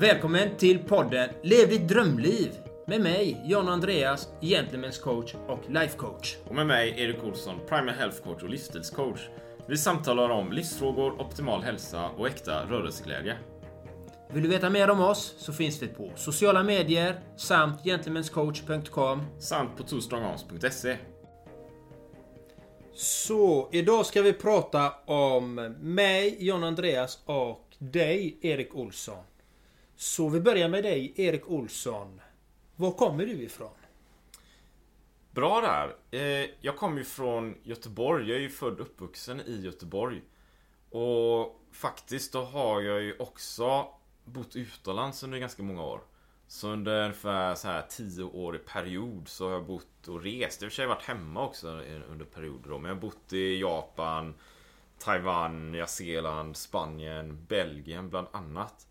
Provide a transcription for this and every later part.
Välkommen till podden Lev ditt drömliv med mig, John Andreas, Gentlemen's coach och life coach. Och med mig, Erik Olsson, Primal Health Coach och livsstilscoach. Vi samtalar om livsfrågor, optimal hälsa och äkta rörelseglädje. Vill du veta mer om oss så finns vi på sociala medier samt gentlemanscoach.com. Samt på twostrongarms.se. Så idag ska vi prata om mig, John Andreas och dig, Erik Olsson. Så vi börjar med dig, Erik Olsson. Var kommer du ifrån? Bra där. Eh, jag kommer ju från Göteborg. Jag är ju född och uppvuxen i Göteborg. Och faktiskt då har jag ju också bott utomlands under ganska många år. Så under ungefär så här 10 år i period så har jag bott och rest. Jag har i och för sig varit hemma också under perioder då. Men jag har bott i Japan, Taiwan, Nya Zeeland, Spanien, Belgien bland annat.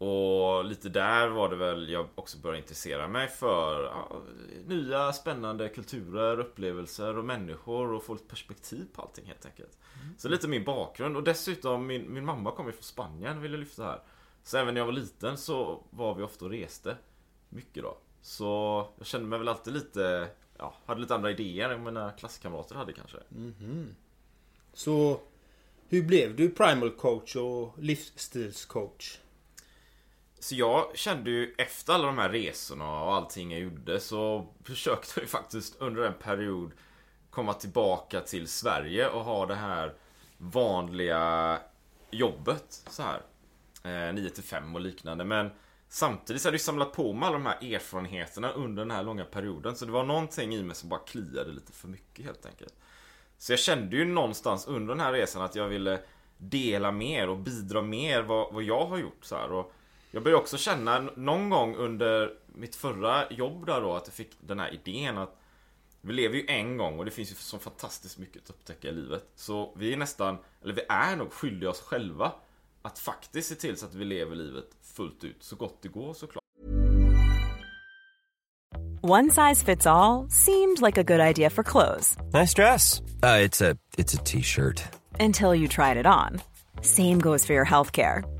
Och lite där var det väl jag också började intressera mig för ja, nya spännande kulturer, upplevelser och människor och få lite perspektiv på allting helt enkelt. Mm. Så lite min bakgrund och dessutom min, min mamma kommer från Spanien vill jag lyfta här. Så även när jag var liten så var vi ofta och reste mycket då. Så jag kände mig väl alltid lite, ja, hade lite andra idéer än mina klasskamrater hade kanske. Mm. Så hur blev du primal coach och livsstilscoach? Så jag kände ju efter alla de här resorna och allting jag gjorde så försökte jag faktiskt under en period komma tillbaka till Sverige och ha det här vanliga jobbet så här. Eh, 9 till 5 och liknande men Samtidigt så hade jag samlat på mig alla de här erfarenheterna under den här långa perioden så det var någonting i mig som bara kliade lite för mycket helt enkelt. Så jag kände ju någonstans under den här resan att jag ville dela mer och bidra mer vad, vad jag har gjort så här. Och jag började också känna någon gång under mitt förra jobb där då att jag fick den här idén att vi lever ju en gång och det finns ju så fantastiskt mycket att upptäcka i livet. Så vi är nästan, eller vi är nog skyldiga oss själva att faktiskt se till så att vi lever livet fullt ut så gott det går såklart. One size fits all seemed like a good idea for clothes. Nice dress. Uh, it's a t-shirt. Until you tried it on. Same goes for your healthcare.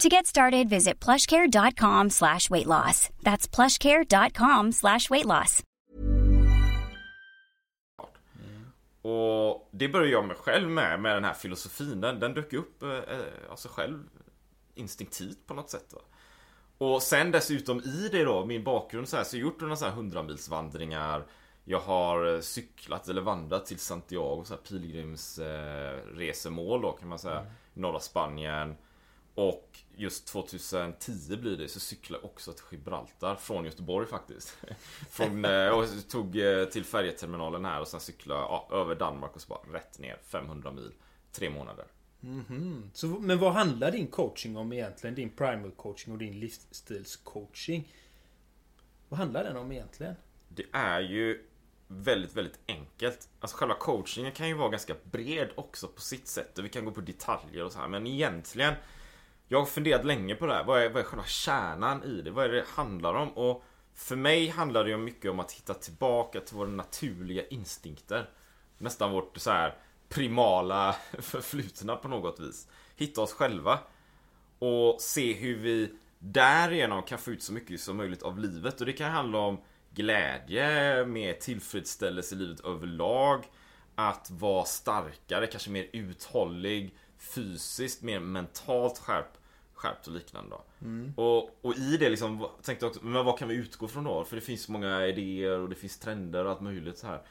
To get started, visit plushcare.com slash weight loss. That's plushcare.com slash weight loss. Och det började jag med själv med, med den här filosofin. Den, den dök upp eh, av sig själv instinktivt på något sätt. Va? Och sen dessutom i det då, min bakgrund så här, så jag har gjort några så här hundramilsvandringar. Jag har cyklat eller vandrat till Santiago, så här pilgrimsresemål eh, då kan man säga. Mm. Norra Spanien. Och just 2010 blir det, så cyklade jag också till Gibraltar från Göteborg faktiskt. från, eh, och tog eh, till färjeterminalen här och sen cyklade ja, över Danmark och så bara rätt ner 500 mil. Tre månader. Mm -hmm. så, men vad handlar din coaching om egentligen? Din primal coaching och din livsstilscoaching? Vad handlar den om egentligen? Det är ju väldigt, väldigt enkelt. Alltså själva coachingen kan ju vara ganska bred också på sitt sätt och vi kan gå på detaljer och så här. Men egentligen jag har funderat länge på det här. Vad är, vad är själva kärnan i det? Vad är det det handlar om? Och för mig handlar det ju mycket om att hitta tillbaka till våra naturliga instinkter. Nästan vårt så här primala förflutna på något vis. Hitta oss själva. Och se hur vi därigenom kan få ut så mycket som möjligt av livet. Och det kan handla om glädje, mer tillfredsställelse i livet överlag. Att vara starkare, kanske mer uthållig, fysiskt, mer mentalt skärpt, skärpt och liknande. Då. Och, och i det liksom, tänkte jag också, men vad kan vi utgå från då? För det finns så många idéer och det finns trender och allt möjligt så här.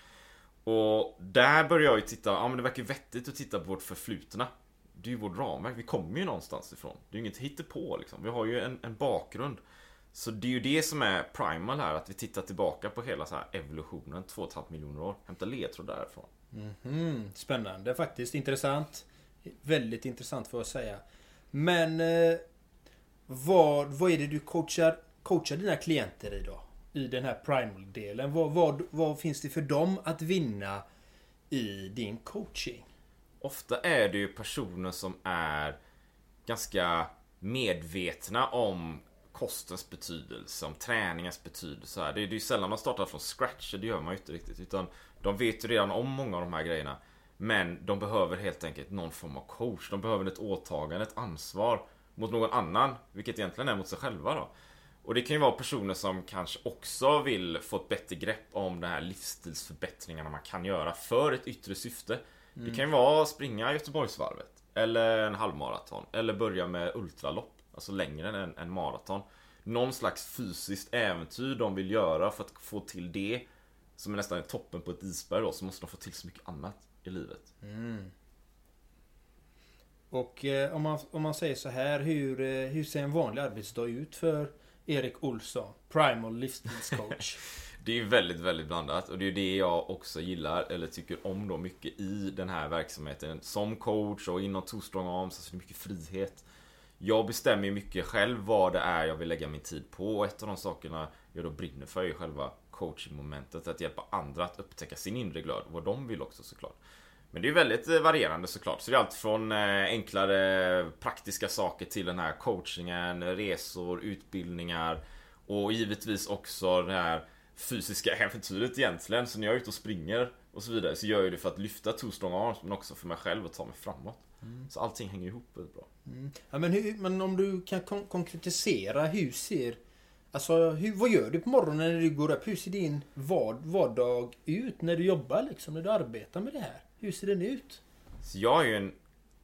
Och där började jag ju titta, ja men det verkar vettigt att titta på vårt förflutna. Det är ju vårt ramverk, vi kommer ju någonstans ifrån. Det är ju inget hittepå liksom. Vi har ju en, en bakgrund. Så det är ju det som är primal här, att vi tittar tillbaka på hela så här evolutionen, 2,5 miljoner år. Hämta ledtråd därifrån. Mm, spännande faktiskt. Intressant. Väldigt intressant får jag säga. Men eh, vad, vad är det du coachar, coachar dina klienter i då? I den här primal-delen. Vad, vad, vad finns det för dem att vinna i din coaching? Ofta är det ju personer som är ganska medvetna om kostens betydelse, om träningens betydelse. Det är det är ju sällan man startar från scratch, det gör man ju inte riktigt. Utan de vet ju redan om många av de här grejerna. Men de behöver helt enkelt någon form av coach. De behöver ett åtagande, ett ansvar mot någon annan. Vilket egentligen är mot sig själva då. Och det kan ju vara personer som kanske också vill få ett bättre grepp om de här livsstilsförbättringarna man kan göra för ett yttre syfte. Det kan ju vara att springa Göteborgsvarvet. Eller en halvmaraton. Eller börja med ultralopp. Alltså längre än en, en maraton. Någon slags fysiskt äventyr de vill göra för att få till det. Som är nästan toppen på ett isberg då. Så måste de få till så mycket annat i livet. Och eh, om, man, om man säger så här, hur, eh, hur ser en vanlig arbetsdag ut för Erik Olsson? Primal livsstilscoach. Det är väldigt, väldigt blandat och det är det jag också gillar eller tycker om då mycket i den här verksamheten. Som coach och inom Two Strong Arms, alltså det är mycket frihet. Jag bestämmer mycket själv vad det är jag vill lägga min tid på och ett av de sakerna jag då brinner för är själva coaching-momentet. Att hjälpa andra att upptäcka sin inre glöd vad de vill också såklart. Men det är väldigt eh, varierande såklart. Så det är allt från eh, enklare praktiska saker till den här coachingen, resor, utbildningar och givetvis också det här fysiska äventyret egentligen. Så när jag är ute och springer och så vidare så gör jag det för att lyfta two strong arms men också för mig själv och ta mig framåt. Så allting hänger ihop väldigt bra. ja, men, hur, men om du kan kon- konkretisera, hur ser... Alltså, hur, vad gör du på morgonen när du går upp? Hur ser din vardag ut när du jobbar liksom? När du arbetar med det här? Hur ser den ut? Så jag är ju en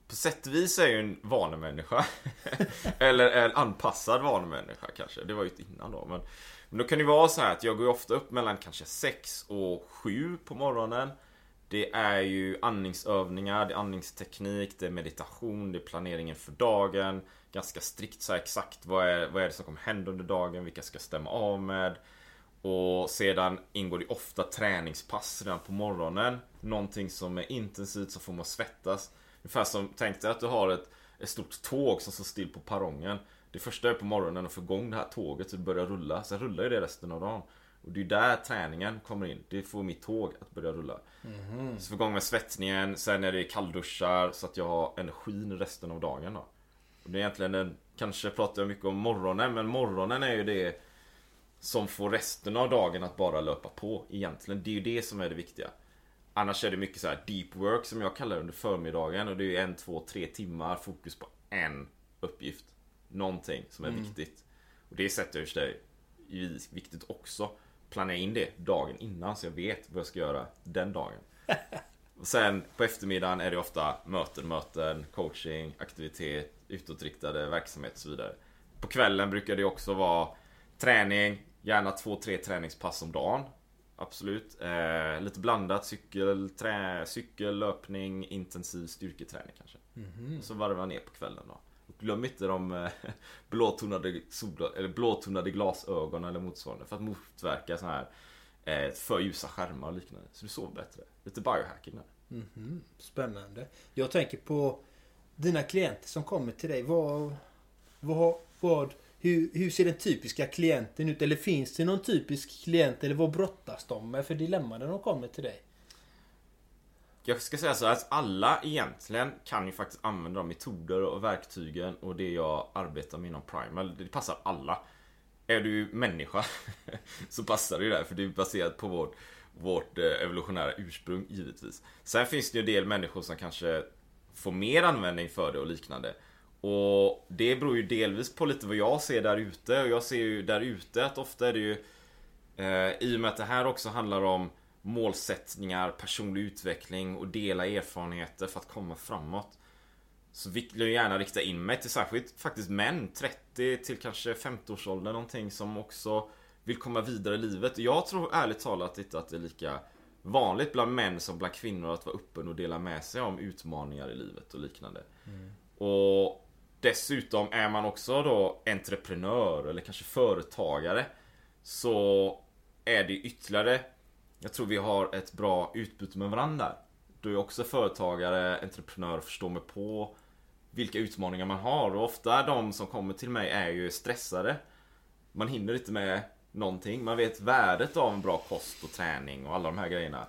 På sätt och vis är jag ju en vanemänniska Eller en anpassad vanemänniska kanske Det var ju innan då men Men då kan det ju vara så här att jag går ofta upp mellan kanske 6 och 7 på morgonen Det är ju andningsövningar, det är andningsteknik, det är meditation, det är planeringen för dagen Ganska strikt så exakt vad är, vad är det som kommer hända under dagen, vilka ska stämma av med och sedan ingår det ofta träningspass redan på morgonen. Någonting som är intensivt, som får man svettas. Ungefär som, tänk dig att du har ett, ett stort tåg som står still på perrongen. Det första är på morgonen att få igång det här tåget så det börjar rulla. Sen rullar ju det resten av dagen. Och det är där träningen kommer in. Det får mitt tåg att börja rulla. Så få igång med svettningen, sen är det kallduschar så att jag har energin resten av dagen då. Det är egentligen en, kanske pratar jag mycket om morgonen, men morgonen är ju det som får resten av dagen att bara löpa på egentligen. Det är ju det som är det viktiga. Annars är det mycket så här deep work som jag kallar det under förmiddagen och det är ju en, två, tre timmar fokus på en uppgift. Någonting som är viktigt. Och det sätter jag sig viktigt också. Planera in det dagen innan så jag vet vad jag ska göra den dagen. Sen på eftermiddagen är det ofta möten, möten, coaching, aktivitet, utåtriktade verksamhet och så vidare. På kvällen brukar det också vara träning, gärna två, tre träningspass om dagen. Absolut. Eh, lite blandat. Cykel, trä, cykel, löpning, intensiv styrketräning kanske. Och så varvar ner på kvällen då. Och glöm inte de eh, blåtonade, sola, eller blåtonade glasögon eller motsvarande för att motverka så här för ljusa skärmar och liknande. Så du sover bättre. Lite biohacking där. Spännande. Jag tänker på dina klienter som kommer till dig. Vad, vad, vad, hur, hur ser den typiska klienten ut? Eller finns det någon typisk klient? Eller vad brottas de med för dilemma när de kommer till dig? Jag ska säga så här att alla egentligen kan ju faktiskt använda de metoder och verktygen och det jag arbetar med inom Primal. Det passar alla. Är du människa så passar det ju där för det är baserat på vårt, vårt eh, evolutionära ursprung givetvis. Sen finns det ju en del människor som kanske får mer användning för det och liknande. Och det beror ju delvis på lite vad jag ser där ute. Och jag ser ju där ute att ofta är det ju eh, I och med att det här också handlar om målsättningar, personlig utveckling och dela erfarenheter för att komma framåt. Så vill jag gärna rikta in mig till särskilt faktiskt män 30 till kanske 50-årsåldern någonting som också vill komma vidare i livet. Jag tror ärligt talat inte att det är lika vanligt bland män som bland kvinnor att vara öppen och dela med sig om utmaningar i livet och liknande. Och Dessutom är man också då entreprenör eller kanske företagare Så är det ytterligare Jag tror vi har ett bra utbyte med varandra Du är också företagare, entreprenör, förstår mig på Vilka utmaningar man har och ofta de som kommer till mig är ju stressade Man hinner inte med någonting Man vet värdet av en bra kost och träning och alla de här grejerna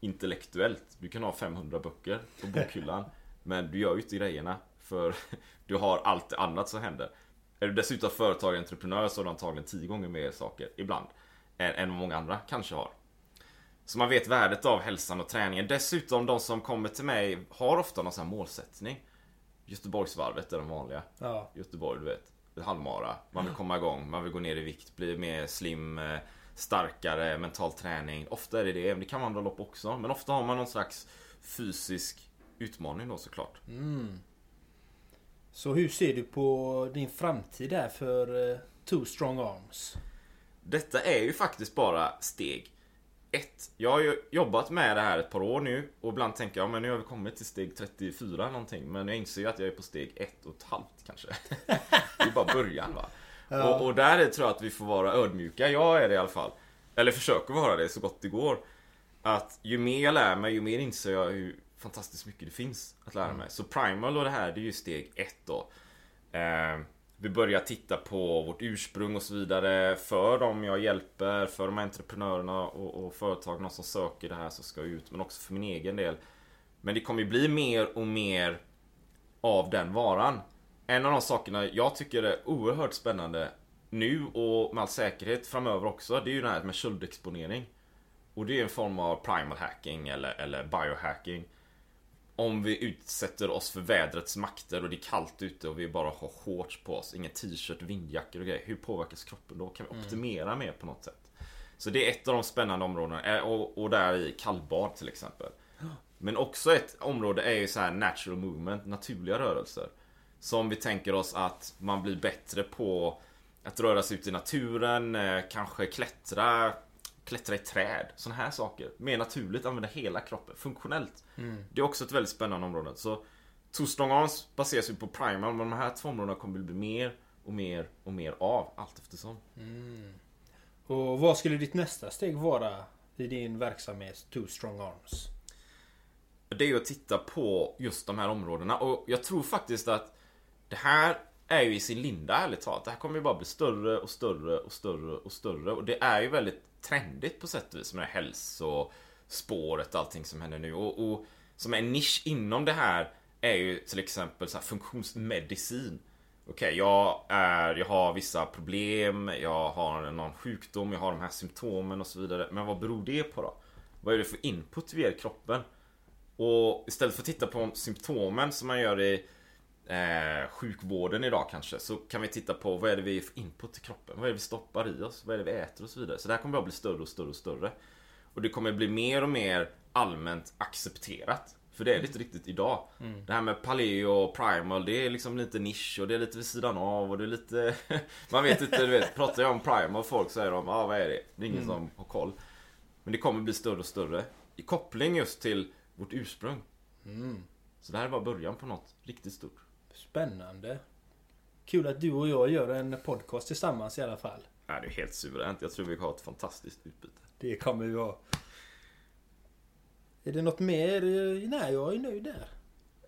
Intellektuellt Du kan ha 500 böcker på bokhyllan Men du gör ju inte grejerna för du har allt annat som händer. Är du dessutom företagare och entreprenör så har du antagligen tio gånger mer saker ibland. Än, än vad många andra kanske har. Så man vet värdet av hälsan och träningen. Dessutom de som kommer till mig har ofta någon sån här målsättning. Göteborgsvarvet är den vanliga. Ja. Göteborg, du vet. Halvmara. Man vill komma igång, man vill gå ner i vikt, bli mer slim, eh, starkare, mental träning. Ofta är det det, men det kan andra lopp också. Men ofta har man någon slags fysisk utmaning då såklart. Så hur ser du på din framtid där för eh, Two Strong Arms? Detta är ju faktiskt bara steg ett. Jag har ju jobbat med det här ett par år nu och ibland tänker jag men nu har vi kommit till steg 34 någonting. Men jag inser ju att jag är på steg ett och ett halvt kanske. det är bara början va. Och, och där är, tror jag att vi får vara ödmjuka. Jag är det i alla fall. Eller försöker vara det så gott det går. Att ju mer jag lär mig, ju mer inser jag hur fantastiskt mycket det finns att lära mig. Så Primal och det här, det är ju steg ett då. Eh, vi börjar titta på vårt ursprung och så vidare för dem jag hjälper, för de här entreprenörerna och, och företagen som söker det här som ska ut, men också för min egen del. Men det kommer ju bli mer och mer av den varan. En av de sakerna jag tycker är oerhört spännande nu och med all säkerhet framöver också, det är ju det här med köldexponering. Och det är en form av primal hacking eller, eller biohacking. Om vi utsätter oss för vädrets makter och det är kallt ute och vi bara har shorts på oss, ingen t-shirt, vindjackor och grejer. Hur påverkas kroppen då? Kan vi optimera mer på något sätt? Så det är ett av de spännande områdena. Eh, Och, och där i kallbad till exempel. Men också ett område är ju så här natural movement, naturliga rörelser. Som vi tänker oss att man blir bättre på att röra sig ut i naturen, eh, kanske klättra, klättra i träd, sådana här saker. Mer naturligt, använda hela kroppen, funktionellt. Det är också ett väldigt spännande område. Så Arms baseras ju på Primal, men de här två områdena kommer bli mer och mer och mer av allt eftersom. Och vad skulle ditt nästa steg vara i din verksamhet Two Strong Arms? Det är ju att titta på just de här områdena och jag tror faktiskt att det här är ju i sin linda ärligt talat. Det här kommer ju bara bli större och större och större och större och det är ju väldigt trendigt på sätt och vis med hälsospåret och allting som händer nu och, och som en nisch inom det här är ju till exempel så här funktionsmedicin. Okej, jag, är, jag har vissa problem, jag har någon sjukdom, jag har de här symptomen och så vidare. Men vad beror det på då? Vad är det för input vi ger kroppen? Och istället för att titta på symptomen som man gör i eh, sjukvården idag kanske. Så kan vi titta på vad är det vi för input till kroppen? Vad är det vi stoppar i oss? Vad är det vi äter och så vidare? Så det här kommer bara bli större och större och större. Och det kommer bli mer och mer allmänt accepterat. För det är det inte riktigt idag. Det här med paleo och primal det är liksom lite nisch och det är lite vid sidan av och det är lite Man vet inte, du vet. Pratar jag om primal folk säger de ah, vad är det? Det är ingen som har koll. Men det kommer bli större och större. I koppling just till vårt ursprung. Så det här är bara början på något riktigt stort Spännande. Kul att du och jag gör en podcast tillsammans i alla fall. Ja, det är helt suveränt. Jag tror vi har ett fantastiskt utbyte. Det kommer vi ha. Är det något mer? Nej, jag är nöjd där.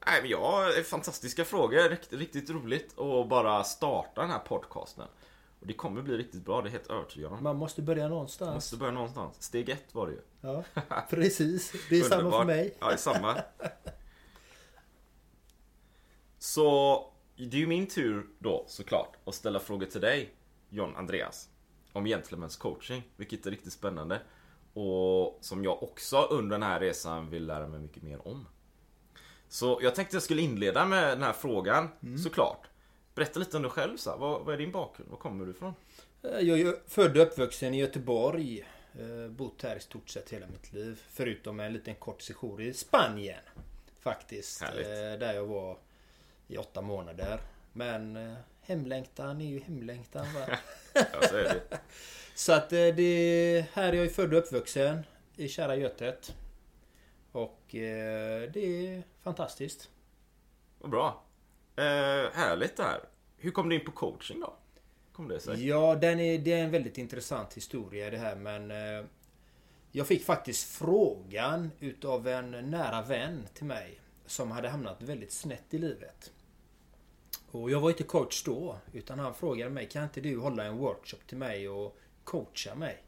Nej, men ja, fantastiska frågor. Riktigt, riktigt roligt att bara starta den här podcasten. Och det kommer bli riktigt bra, det är helt övertygad om. Man måste börja någonstans. Måste börja någonstans. Steg ett var det ju. Ja, precis. Det är samma för mig. Ja, det är samma. Så det är ju min tur då såklart att ställa frågor till dig John Andreas om Gentlemen's coaching, vilket är riktigt spännande och som jag också under den här resan vill lära mig mycket mer om. Så jag tänkte jag skulle inleda med den här frågan, såklart. Berätta lite om dig själv så. Vad, vad är din bakgrund? Var kommer du ifrån? Eh, Jag är född och uppvuxen i Göteborg. Eh, Bott här i stort sett hela mitt liv. Förutom en liten kort sejour i Spanien. Faktiskt. Härligt. Eh, Där jag var i åtta månader. Men eh, hemlängtan är ju hemlängtan va. Ja, så är det. Så att eh, det... Här är jag ju född och uppvuxen. I kära Götet. Och eh, det är fantastiskt. Vad bra. Eh, härligt det här. Hur kom du in på coaching då? Kom det sig? Ja, den är, det är en väldigt intressant historia det här men... Eh, jag fick faktiskt frågan utav en nära vän till mig. Som hade hamnat väldigt snett i livet. Och jag var inte coach då. Utan han frågade mig, kan inte du hålla en workshop till mig och coacha mig?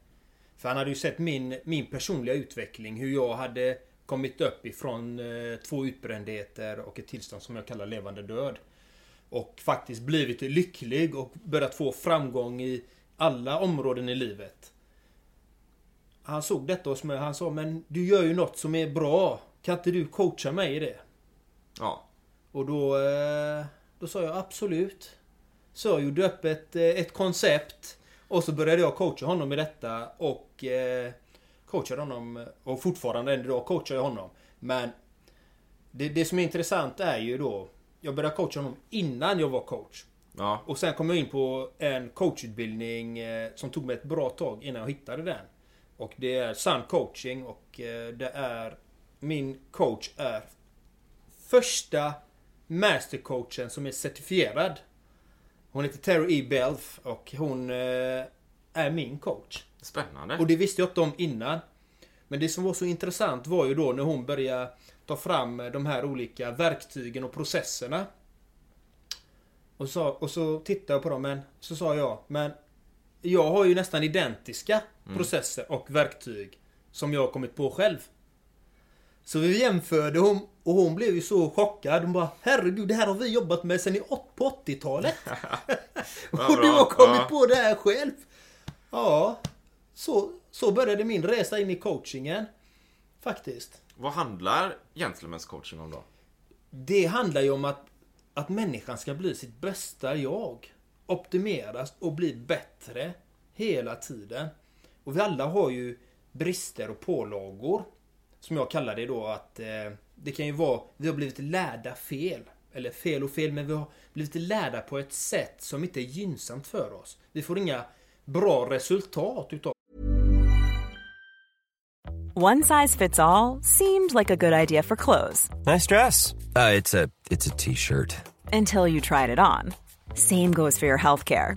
För han hade ju sett min, min personliga utveckling. Hur jag hade kommit upp ifrån eh, två utbrändheter och ett tillstånd som jag kallar levande död. Och faktiskt blivit lycklig och börjat få framgång i alla områden i livet. Han såg detta hos mig han sa men du gör ju något som är bra. Kan inte du coacha mig i det? Ja. Och då, eh, då sa jag absolut. Så jag gjorde upp ett, eh, ett koncept. Och så började jag coacha honom i detta och eh, coachade honom. Och fortfarande än idag coachar jag honom. Men det, det som är intressant är ju då. Jag började coacha honom innan jag var coach. Ja. Och sen kom jag in på en coachutbildning eh, som tog mig ett bra tag innan jag hittade den. Och det är Sun coaching och eh, det är... Min coach är första mastercoachen som är certifierad. Hon heter Terry E. Belf och hon eh, är min coach. Spännande. Och det visste jag inte om innan. Men det som var så intressant var ju då när hon började ta fram de här olika verktygen och processerna. Och så, och så tittade jag på dem, men så sa jag, men jag har ju nästan identiska processer och verktyg som jag har kommit på själv. Så vi jämförde hon, och hon blev ju så chockad. Hon bara Herregud, det här har vi jobbat med sen på 80-talet. Vad och du har kommit Ja. på det här själv. Ja, så, så började min resa in i coachingen. Faktiskt. Vad handlar Gentlemen's coaching om då? Det handlar ju om att, att människan ska bli sitt bästa jag. Optimeras och bli bättre hela tiden. Och vi alla har ju brister och pålagor. Som jag kallar det då att eh, det kan ju vara, vi har blivit lärda fel. Eller fel och fel, men vi har blivit lärda på ett sätt som inte är gynnsamt för oss. Vi får inga bra resultat utav One size fits all seemed like a good idea for clothes Nice dress. Uh, it's a it's a t-shirt. until you tried it on. Same goes for your healthcare.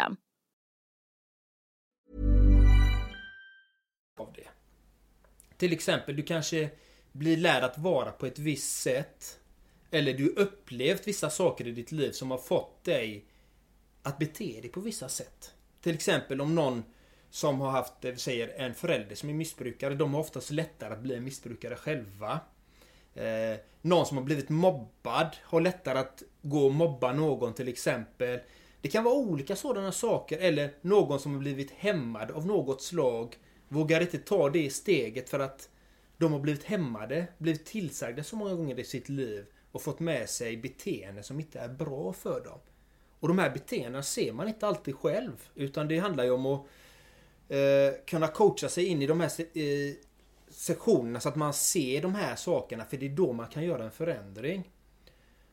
Av det. Till exempel, du kanske blir lärd att vara på ett visst sätt. Eller du upplevt vissa saker i ditt liv som har fått dig att bete dig på vissa sätt. Till exempel om någon som har haft, vi säger en förälder som är missbrukare, de har oftast lättare att bli missbrukare själva. Eh, någon som har blivit mobbad har lättare att gå och mobba någon till exempel. Det kan vara olika sådana saker eller någon som har blivit hämmad av något slag vågar inte ta det steget för att de har blivit hämmade, blivit tillsagda så många gånger i sitt liv och fått med sig beteenden som inte är bra för dem. Och de här beteendena ser man inte alltid själv utan det handlar ju om att eh, kunna coacha sig in i de här eh, sektionerna så att man ser de här sakerna för det är då man kan göra en förändring.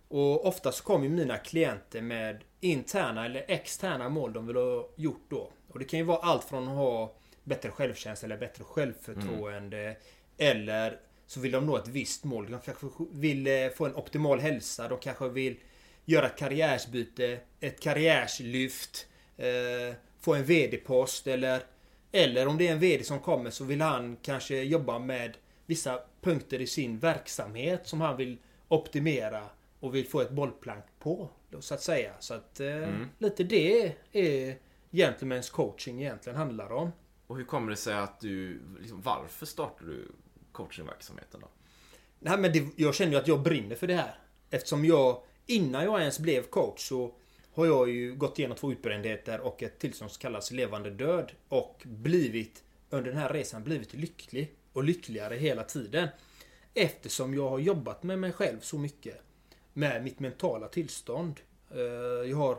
Och oftast kommer mina klienter med interna eller externa mål de vill ha gjort då. Och det kan ju vara allt från att ha bättre självkänsla eller bättre självförtroende. Mm. Eller så vill de nå ett visst mål. De kanske vill eh, få en optimal hälsa. De kanske vill göra ett karriärsbyte, ett karriärslyft. Eh, få en VD-post eller eller om det är en VD som kommer så vill han kanske jobba med vissa punkter i sin verksamhet som han vill optimera och vill få ett bollplank på. Då, så att säga. Så att eh, mm. lite det är Gentlemen's coaching egentligen handlar om. Och hur kommer det sig att du, liksom, varför startade du coachingverksamheten då? Nej men det, jag känner ju att jag brinner för det här. Eftersom jag, innan jag ens blev coach så har jag ju gått igenom två utbrändheter och ett tillstånd som kallas levande död. Och blivit, under den här resan, blivit lycklig. Och lyckligare hela tiden. Eftersom jag har jobbat med mig själv så mycket. Med mitt mentala tillstånd. Eh, jag har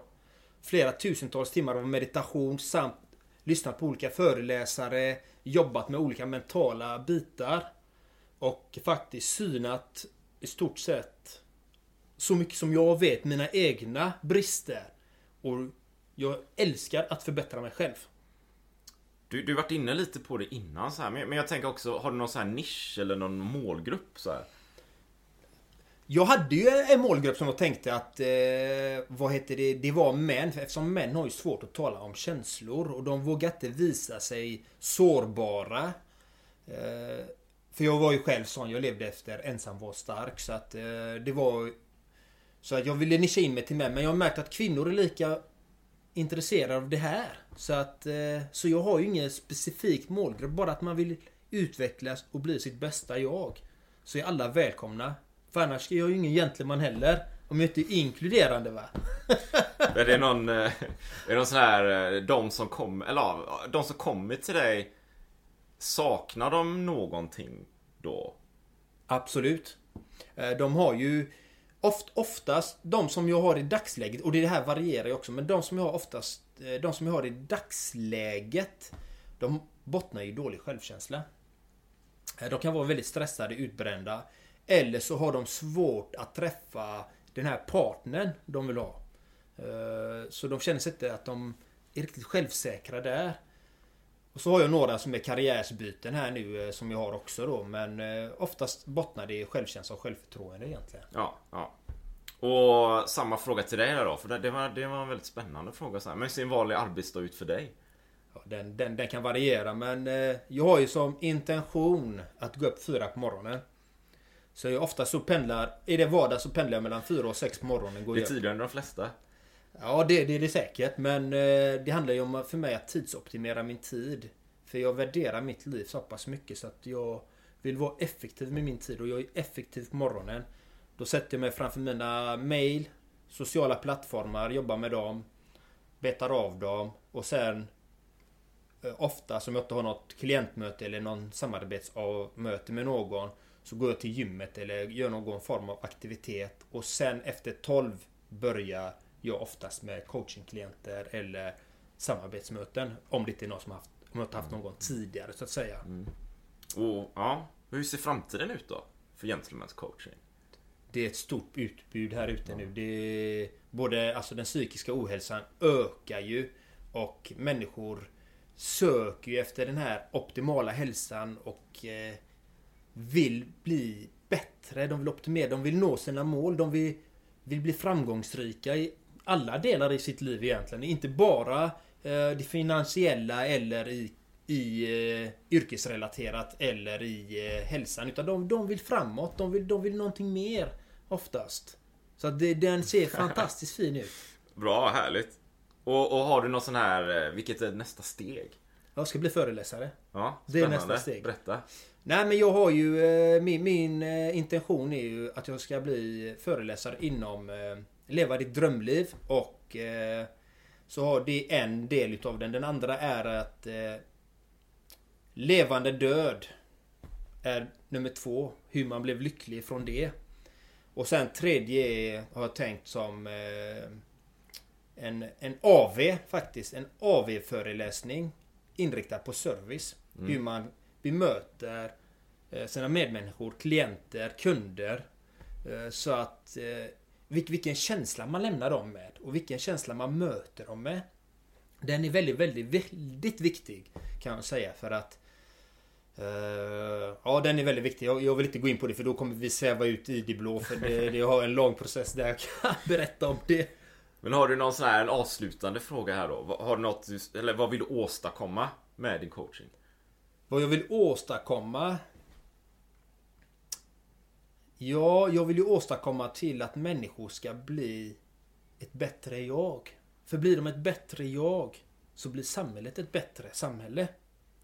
flera tusentals timmar av meditation samt lyssnat på olika föreläsare. Jobbat med olika mentala bitar. Och faktiskt synat i stort sett så mycket som jag vet mina egna brister. Och jag älskar att förbättra mig själv. Du, du varit inne lite på det innan så här, men, jag tänker också, har du någon sån här nisch eller någon målgrupp så här? Jag hade ju en målgrupp som jag tänkte att, eh, vad heter det, det var män. Eftersom män har ju svårt att tala om känslor och de vågar inte visa sig sårbara. Eh, för jag var ju själv sån, jag levde efter ensam var stark. Så att eh, det var så att jag ville nischa in mig till män. Men jag har märkt att kvinnor är lika intresserade av det här. Så att... Eh, så jag har ju ingen specifik målgrupp. Bara att man vill utvecklas och bli sitt bästa jag. Så är alla välkomna. För annars är jag ju ingen gentleman heller. Om jag inte är inkluderande va? är det någon... Eh, är det någon sån här... Eh, de som kommer... Eller de som kommer till dig. Saknar de någonting då? Absolut. De har ju Oft, oftast, de som jag har i dagsläget, och det här varierar ju också, men de som jag har oftast, eh, de som jag har i dagsläget, de bottnar i dålig självkänsla. Eh, de kan vara väldigt stressade, utbrända. Eller så har de svårt att träffa den här partnern de vill ha. Eh, så de känner sig inte att de är riktigt självsäkra där. Och så har jag några som är karriärsbyten här nu eh, som jag har också då. Men eh, oftast bottnar det i självkänsla och självförtroende egentligen. Ja, ja. Och samma fråga till dig då. För det var, det var en väldigt spännande fråga. Så här. Men hur ser en vanlig arbetsdag ut för dig? Ja, den, den, den kan variera men jag har ju som intention att gå upp fyra på morgonen. Så jag ofta så pendlar, är det vardag så pendlar jag mellan fyra och sex på morgonen. Går det är tidigare än de flesta. Ja, det, det är det säkert. Men eh, det handlar ju om för mig att tidsoptimera min tid. För jag värderar mitt liv så pass mycket så att jag vill vara effektiv med min tid. Och jag är effektiv på morgonen. Då sätter jag mig framför mina mail, sociala plattformar, jobbar med dem. Betar av dem och sen eh, Ofta som jag inte har något klientmöte eller någon samarbetsmöte med någon Så går jag till gymmet eller gör någon form av aktivitet och sen efter 12 börjar jag oftast med coachingklienter eller samarbetsmöten. Om det inte är någon som haft, om jag inte haft någon tidigare så att säga. Mm. Och ja, hur ser framtiden ut då? För Gentlemen's coaching? Det är ett stort utbud här ute nu. Det är, både alltså den psykiska ohälsan ökar ju och människor söker ju efter den här optimala hälsan och eh, vill bli bättre. De vill optimera, de vill nå sina mål. De vill, vill bli framgångsrika i alla delar i sitt liv egentligen. Inte bara eh, det finansiella eller i, i eh, yrkesrelaterat eller i eh, hälsan. Utan de, de vill framåt. De vill, de vill någonting mer oftast. Så att det, den ser fantastiskt fin ut. Bra, härligt. Och, och har du någon sån här, eh, vilket är nästa steg? Jag ska bli föreläsare. Ja, det är nästa steg. Berätta. Nej men jag har ju, eh, min, min eh, intention är ju att jag ska bli föreläsare inom leva ditt drömliv och eh, så har det en del utav den. Den andra är att eh, levande död är nummer två. Hur man blev lycklig från det. Och sen tredje har jag tänkt som eh, en, en AV faktiskt. En AV-föreläsning inriktad på service. Mm. Hur man bemöter eh, sina medmänniskor, klienter, kunder. Eh, Så att eh, vilk- vilken känsla man lämnar dem med och vilken känsla man möter dem med. Den är väldigt, väldigt, väldigt viktig kan jag säga för att eh, Ja den är väldigt viktig. Jag, jag vill inte gå in på det för då kommer vi sväva ut i det blå för det, det har en lång process där jag kan berätta om det. Men har du någon sån här en avslutande fråga här då? Har du något, eller vad vill du åstadkomma med din coaching? Vad jag vill åstadkomma? Ja, jag vill ju åstadkomma till att människor ska bli ett bättre jag. För blir de ett bättre jag så blir samhället ett bättre samhälle.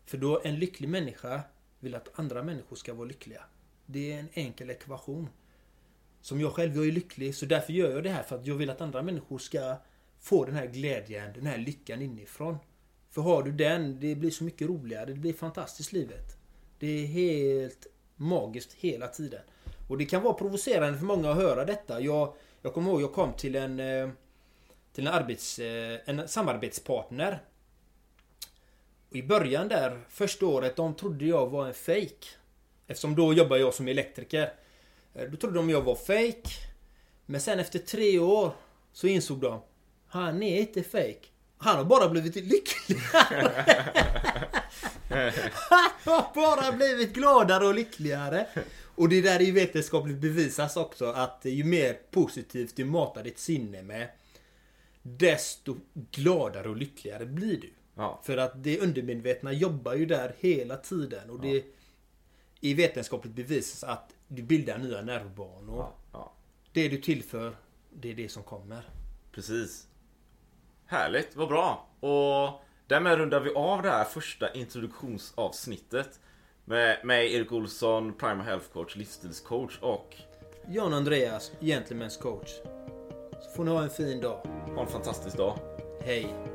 För då en lycklig människa vill att andra människor ska vara lyckliga. Det är en enkel ekvation. Som jag själv, jag är lycklig så därför gör jag det här för att jag vill att andra människor ska få den här glädjen, den här lyckan inifrån. För har du den, det blir så mycket roligare. Det blir fantastiskt livet. Det är helt magiskt hela tiden. Och det kan vara provocerande för många att höra detta. Jag, jag kommer ihåg, jag kom till en eh, till en, arbets, eh, en samarbetspartner. Och I början där, första året, de trodde jag var en fake. Eftersom då jobbar jag som elektriker. Eh, då trodde de jag var fake. Men sen efter tre år så insåg de Han är inte fake. Han har bara blivit lyckligare. Han har bara blivit gladare och lyckligare. Och det där är ju vetenskapligt bevisas också att ju mer positivt du matar ditt sinne med Desto gladare och lyckligare blir du. Ja. För att det undermedvetna jobbar ju där hela tiden och det är vetenskapligt bevisas att du bildar nya nervbanor. Ja, ja. Det du tillför, det är det som kommer. Precis. Härligt, vad bra. Och därmed rundar vi av det här första introduktionsavsnittet. Med mig Erik Olsson, Primal Health Coach, livsstilscoach och John Andreas, Gentlemen's coach. Så får ni ha en fin dag. ha en fantastisk dag. Hej!